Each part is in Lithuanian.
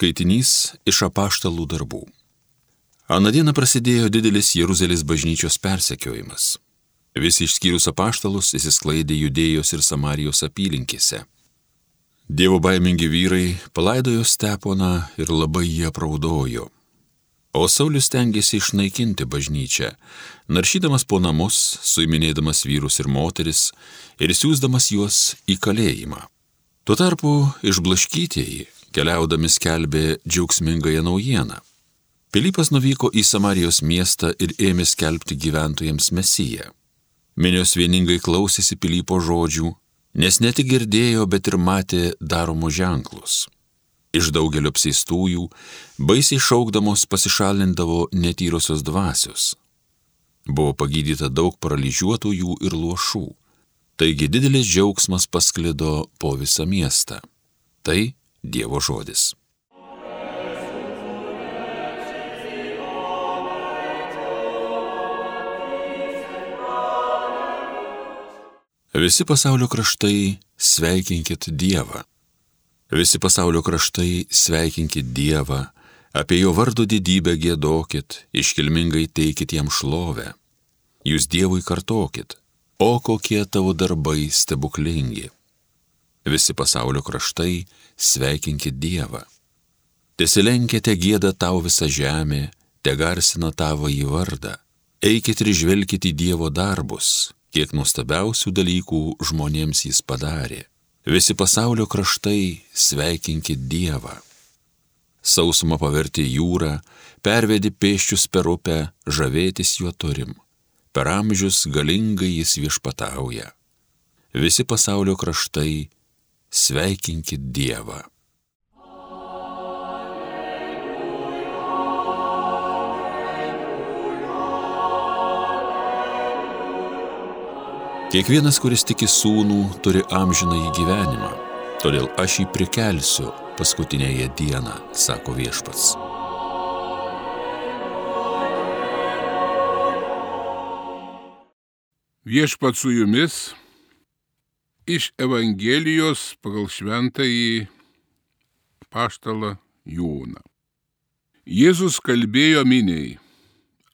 Skaitinys iš apaštalų darbų. Anadieną prasidėjo didelis Jeruzalės bažnyčios persekiojimas. Visi išskyrus apaštalus įsisklaidė judėjos ir Samarijos apylinkėse. Dievo baimingi vyrai palaidojo steponą ir labai jie praudojo. O Saulis tengiasi išnaikinti bažnyčią, naršydamas po namus, suiminėdamas vyrus ir moteris ir siūsdamas juos į kalėjimą. Tuo tarpu išblaškytieji keliaudami skelbė džiaugsmingąją naujieną. Pilypas nuvyko į Samarijos miestą ir ėmė skelbti gyventojams mesiją. Minios vieningai klausėsi Pilypo žodžių, nes ne tik girdėjo, bet ir matė daromus ženklus. Iš daugelio apseistųjų, baisiai šaukdamos pasišalindavo netyrosios dvasios. Buvo pagydyta daug paralyžiuotųjų ir luošų. Taigi didelis džiaugsmas pasklido po visą miestą. Tai Dievo žodis. Visi pasaulio kraštai sveikinkit Dievą. Visi pasaulio kraštai sveikinkit Dievą, apie jo vardo didybę gėdokit, iškilmingai teikit jam šlovę. Jūs Dievui kartokit, o kokie tavo darbai stebuklingi. Visi pasaulio kraštai sveikinkit Dievą. Tesilenkite gėdą tau visą žemę, te garsina tavo į vardą. Eikit ir žvelkit į Dievo darbus, kiek nuostabiausių dalykų žmonėms jis padarė. Visi pasaulio kraštai sveikinkit Dievą. Sausumą paverti jūrą, pervedi pėščius per upę, žavėtis juo turim. Per amžius galingai jis viešpatauja. Visi pasaulio kraštai sveikinkit Dievą. Kiekvienas, kuris tiki sūnų, turi amžiną į gyvenimą, todėl aš jį prikelsiu paskutinėje dieną, sako viešpats. Viešpats su jumis iš Evangelijos pagal šventąjį paštalą Jūną. Jėzus kalbėjo miniai,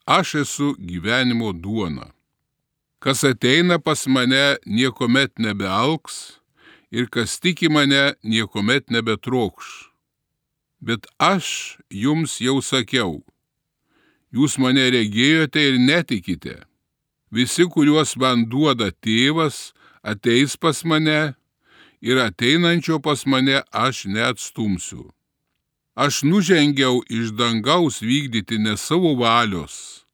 aš esu gyvenimo duona. Kas ateina pas mane, niekuomet nebealks ir kas tiki mane, niekuomet nebetrokš. Bet aš jums jau sakiau, jūs mane regėjote ir netikite. Visi, kuriuos man duoda tėvas, ateis pas mane ir ateinančio pas mane aš neatstumsiu. Aš nužengiau iš dangaus vykdyti ne savo valios,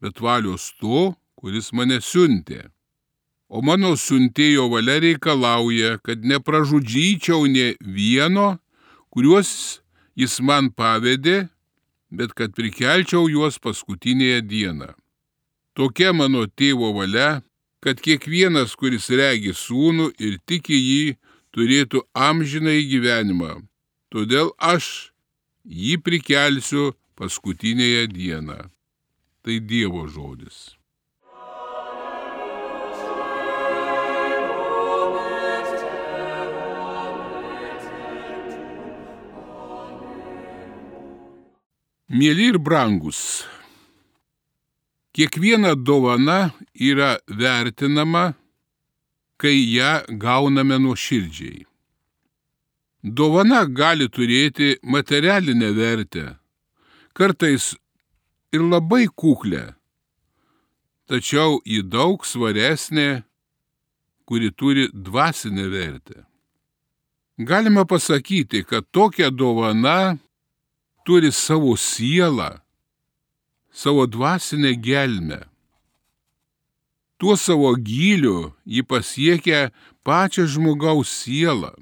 bet valios to, kuris mane siuntė. O mano siuntėjo valia reikalauja, kad nepražudžyčiau ne vieno, kuriuos jis man pavedė, bet kad prikelčiau juos paskutinėje dieną. Tokia mano tėvo valia kad kiekvienas, kuris regi sūnų ir tiki jį, turėtų amžinai gyvenimą. Todėl aš jį prikelsiu paskutinėje dieną. Tai Dievo žodis. Mėly ir brangus, Kiekviena dovana yra vertinama, kai ją gauname nuoširdžiai. Dovana gali turėti materialinę vertę, kartais ir labai kuklę, tačiau ji daug svaresnė, kuri turi dvasinę vertę. Galima pasakyti, kad tokia dovana turi savo sielą savo dvasinę gelmę. Tuo savo gyliu ji pasiekia pačią žmogaus sielą,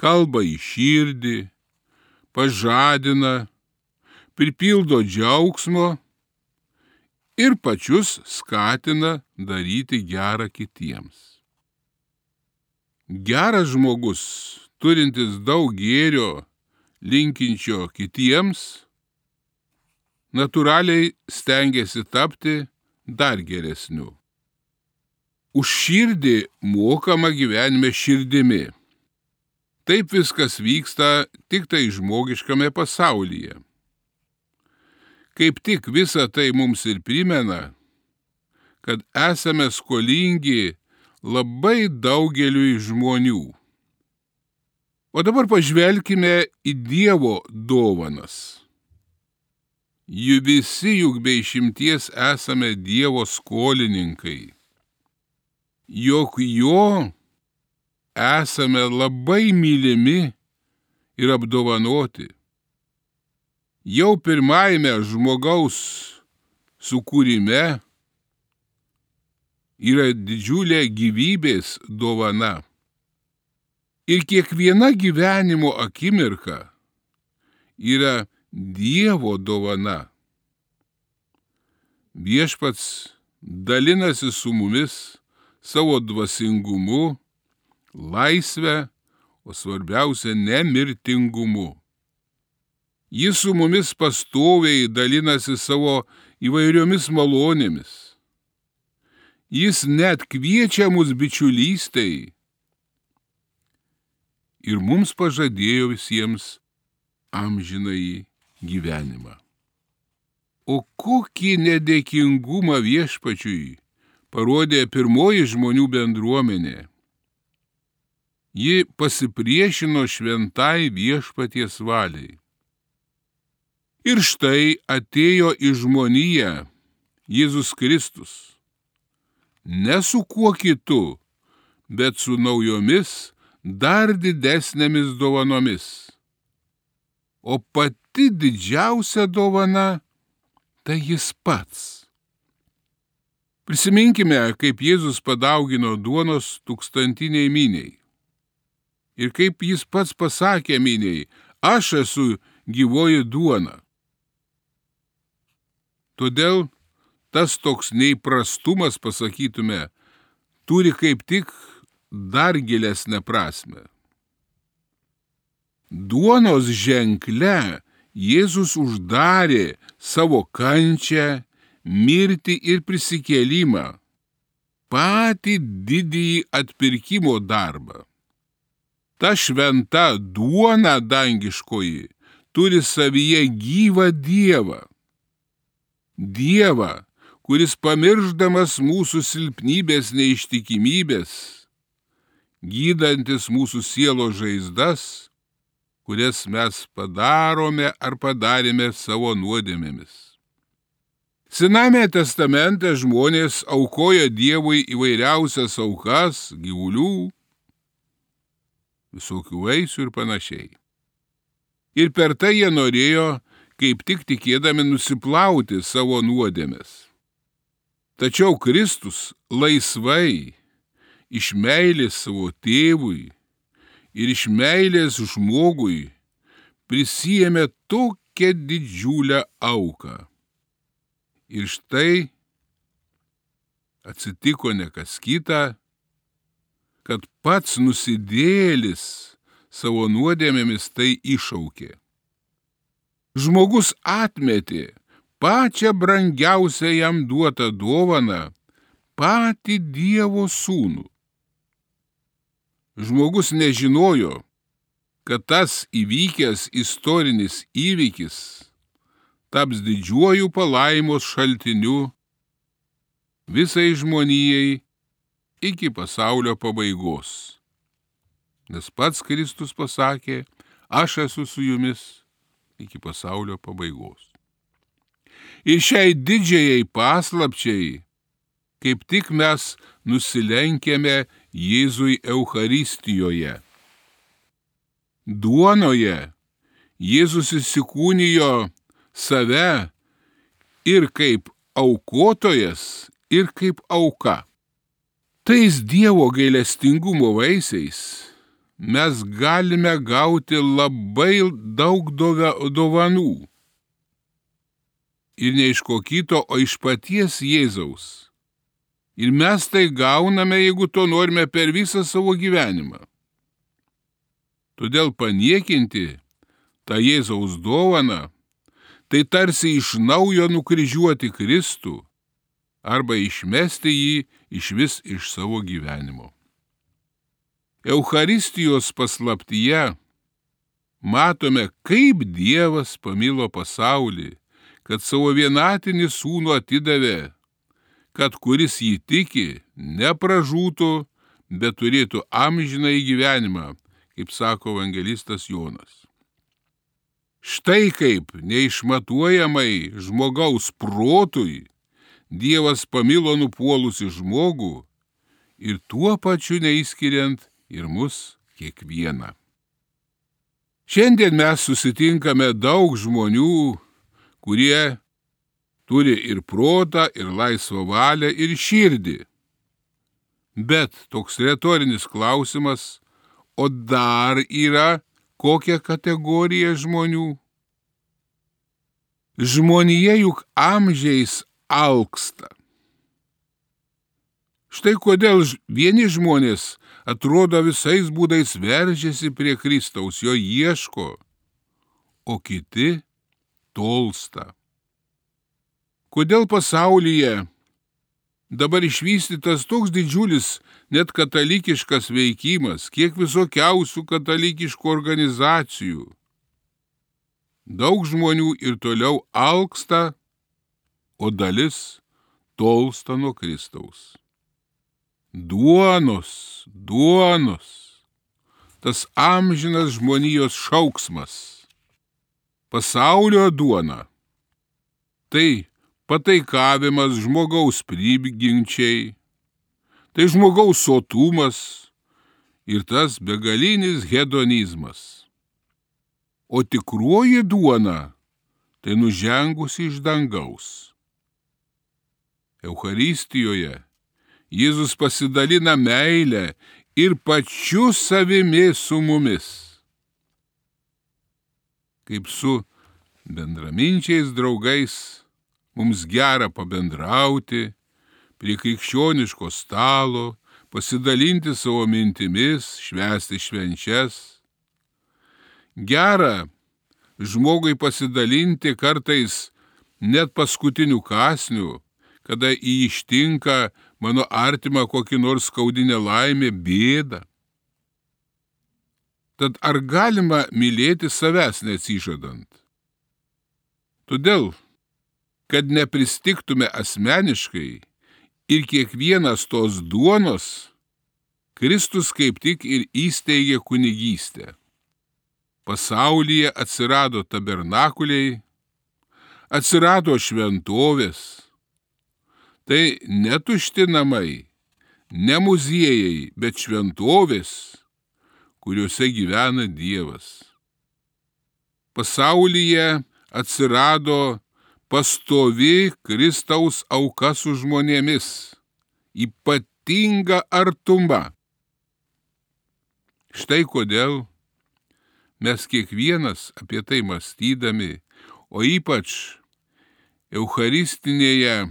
kalba į širdį, pažadina, pripildo džiaugsmo ir pačius skatina daryti gerą kitiems. Geras žmogus, turintis daug gėrio, linkinčio kitiems, natūraliai stengiasi tapti dar geresniu. Už širdį mokama gyvenime širdimi. taip viskas vyksta tik tai žmogiškame pasaulyje. Kaip tik visa tai mums ir primena, kad esame skolingi labai daugeliui žmonių. O dabar pažvelkime į Dievo dovanas. Jų visi juk be išimties esame Dievo skolininkai. Jok jo esame labai mylimi ir apdovanoti. Jau pirmajame žmogaus sukūrime yra didžiulė gyvybės dovana. Ir kiekviena gyvenimo akimirka yra Dievo dovana. Viešpats dalinasi su mumis savo dvasingumu, laisvę, o svarbiausia nemirtingumu. Jis su mumis pastoviai dalinasi savo įvairiomis malonėmis. Jis net kviečia mus bičiulystai ir mums pažadėjo visiems amžinai gyvenimą. O kokį nedėkingumą viešpačiui parodė pirmoji žmonių bendruomenė. Ji pasipriešino šventai viešpaties valiai. Ir štai atėjo į žmoniją Jėzus Kristus. Ne su kuo kitu, bet su naujomis, dar didesnėmis dovanomis. O pati didžiausia dovana tai jis pats. Prisiminkime, kaip Jėzus padaugino duonos tūkstantiniai miniai. Ir kaip jis pats pasakė miniai, aš esu gyvoji duona. Todėl tas toks neįprastumas, pasakytume, turi kaip tik dar gilesnę prasme. Duonos ženkle Jėzus uždarė savo kančią, mirtį ir prisikėlimą, patį didįjį atpirkimo darbą. Ta šventa duona dangiškoji turi savyje gyvą Dievą. Dievą, kuris pamirždamas mūsų silpnybės neištikimybės, gydantis mūsų sielo žaizdas, kurias mes padarome ar padarėme savo nuodėmėmis. Sename testamente žmonės aukoja Dievui įvairiausias aukas, gyvulių, visokių vaisių ir panašiai. Ir per tai jie norėjo, kaip tik tikėdami nusiplauti savo nuodėmės. Tačiau Kristus laisvai, iš meilės savo tėvui ir iš meilės žmogui prisijėmė tokią didžiulę auką. Ir štai atsitiko ne kas kita, kad pats nusidėlis savo nuodėmėmis tai išaukė. Žmogus atmetė pačią brangiausią jam duotą dovaną, patį Dievo sūnų. Žmogus nežinojo, kad tas įvykęs istorinis įvykis taps didžiuoju palaimos šaltiniu visai žmonijai iki pasaulio pabaigos. Nes pats Kristus pasakė, aš esu su jumis iki pasaulio pabaigos. Ir šiai didžiai paslapčiai, kaip tik mes nusilenkėme Jėzui Eucharistijoje. Duonoje Jėzus įsikūnijo save ir kaip aukotojas, ir kaip auka. Tais Dievo gailestingumo vaisiais mes galime gauti labai daug dovanų. Ir ne iš ko kito, o iš paties Jėzaus. Ir mes tai gauname, jeigu to norime per visą savo gyvenimą. Todėl paniekinti tą Jėzaus dovaną tai tarsi iš naujo nukryžiuoti Kristų arba išmesti jį iš vis iš savo gyvenimo. Eucharistijos paslaptyje matome, kaip Dievas pamilo pasaulį, kad savo vienatinį sūnų atidavė, kad kuris jį tiki, nepražūtų, bet turėtų amžiną į gyvenimą, kaip sako evangelistas Jonas. Štai kaip neišmatuojamai žmogaus protui Dievas pamilo nupuolusi žmogų ir tuo pačiu neįskiriant ir mus kiekvieną. Šiandien mes susitinkame daug žmonių, kurie turi ir protą, ir laisvą valią, ir širdį. Bet toks retorinis klausimas, o dar yra kokia kategorija žmonių? Žmonija juk amžiais alksta. Štai kodėl vieni žmonės atrodo visais būdais veržiasi prie Kristaus, jo ieško, o kiti tolsta. Kodėl pasaulyje dabar išvystytas toks didžiulis net katalikiškas veikimas, kiek visokiausių katalikiškų organizacijų. Daug žmonių ir toliau alksta o dalis tolsta nuo Kristaus. Duonos, duonos, tas amžinas žmonijos šauksmas, pasaulio duona, tai pataikavimas žmogaus prigimčiai, tai žmogaus sotumas ir tas begalinis hedonizmas. O tikroji duona tai nužengusi iš dangaus Eucharistijoje Jėzus pasidalina meilę ir pačiu savimi su mumis. Kaip su bendraminčiais draugais mums gera pabendrauti, prie krikščioniško stalo, pasidalinti savo mintimis, švęsti švenčias. Gera žmogui pasidalinti kartais net paskutinių kasnių kada jį ištinka mano artimą kokį nors skaudinę laimę, bėdą. Tad ar galima mylėti savęs neatsižadant? Todėl, kad nepristiktume asmeniškai ir kiekvienas tos duonos, Kristus kaip tik ir įsteigė kunigystę. Pasaulyje atsirado tabernakuliai, atsirado šventovės, Tai netušti namai, ne muziejai, bet šventovės, kuriuose gyvena Dievas. Pasaulyje atsirado pastovi Kristaus auka su žmonėmis, ypatinga artuma. Štai kodėl mes kiekvienas apie tai mąstydami, o ypač Eucharistinėje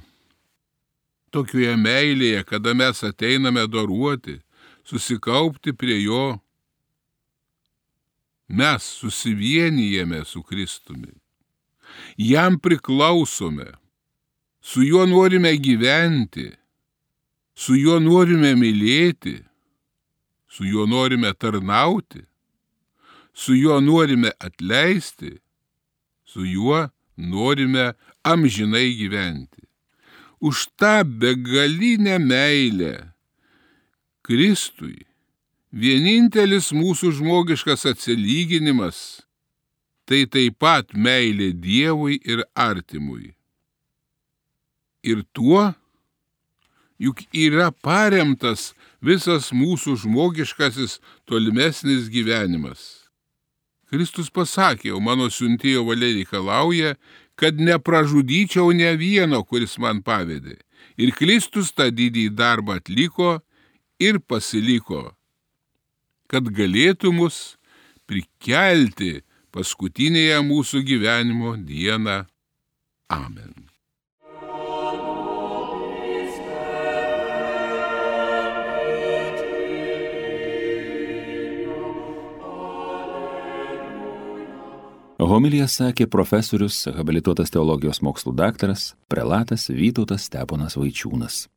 tokioje meilėje, kada mes ateiname doruoti, susikaupti prie jo, mes susivienijame su Kristumi. Jam priklausome, su juo norime gyventi, su juo norime mylėti, su juo norime tarnauti, su juo norime atleisti, su juo norime amžinai gyventi. Už tą begalinę meilę Kristui. Vienintelis mūsų žmogiškas atsilyginimas - tai taip pat meilė Dievui ir artimui. Ir tuo juk yra paremtas visas mūsų žmogiškasis tolimesnis gyvenimas. Kristus pasakė, o mano siuntėjo valia reikalauja, kad nepražudyčiau ne vieno, kuris man pavedė. Ir Kristus tą didį darbą atliko ir pasiliko, kad galėtų mus prikelti paskutinėje mūsų gyvenimo dieną. Amen. Homilija sakė profesorius, habilituotas teologijos mokslų daktaras, prelatas Vytautas Steponas Vaičiūnas.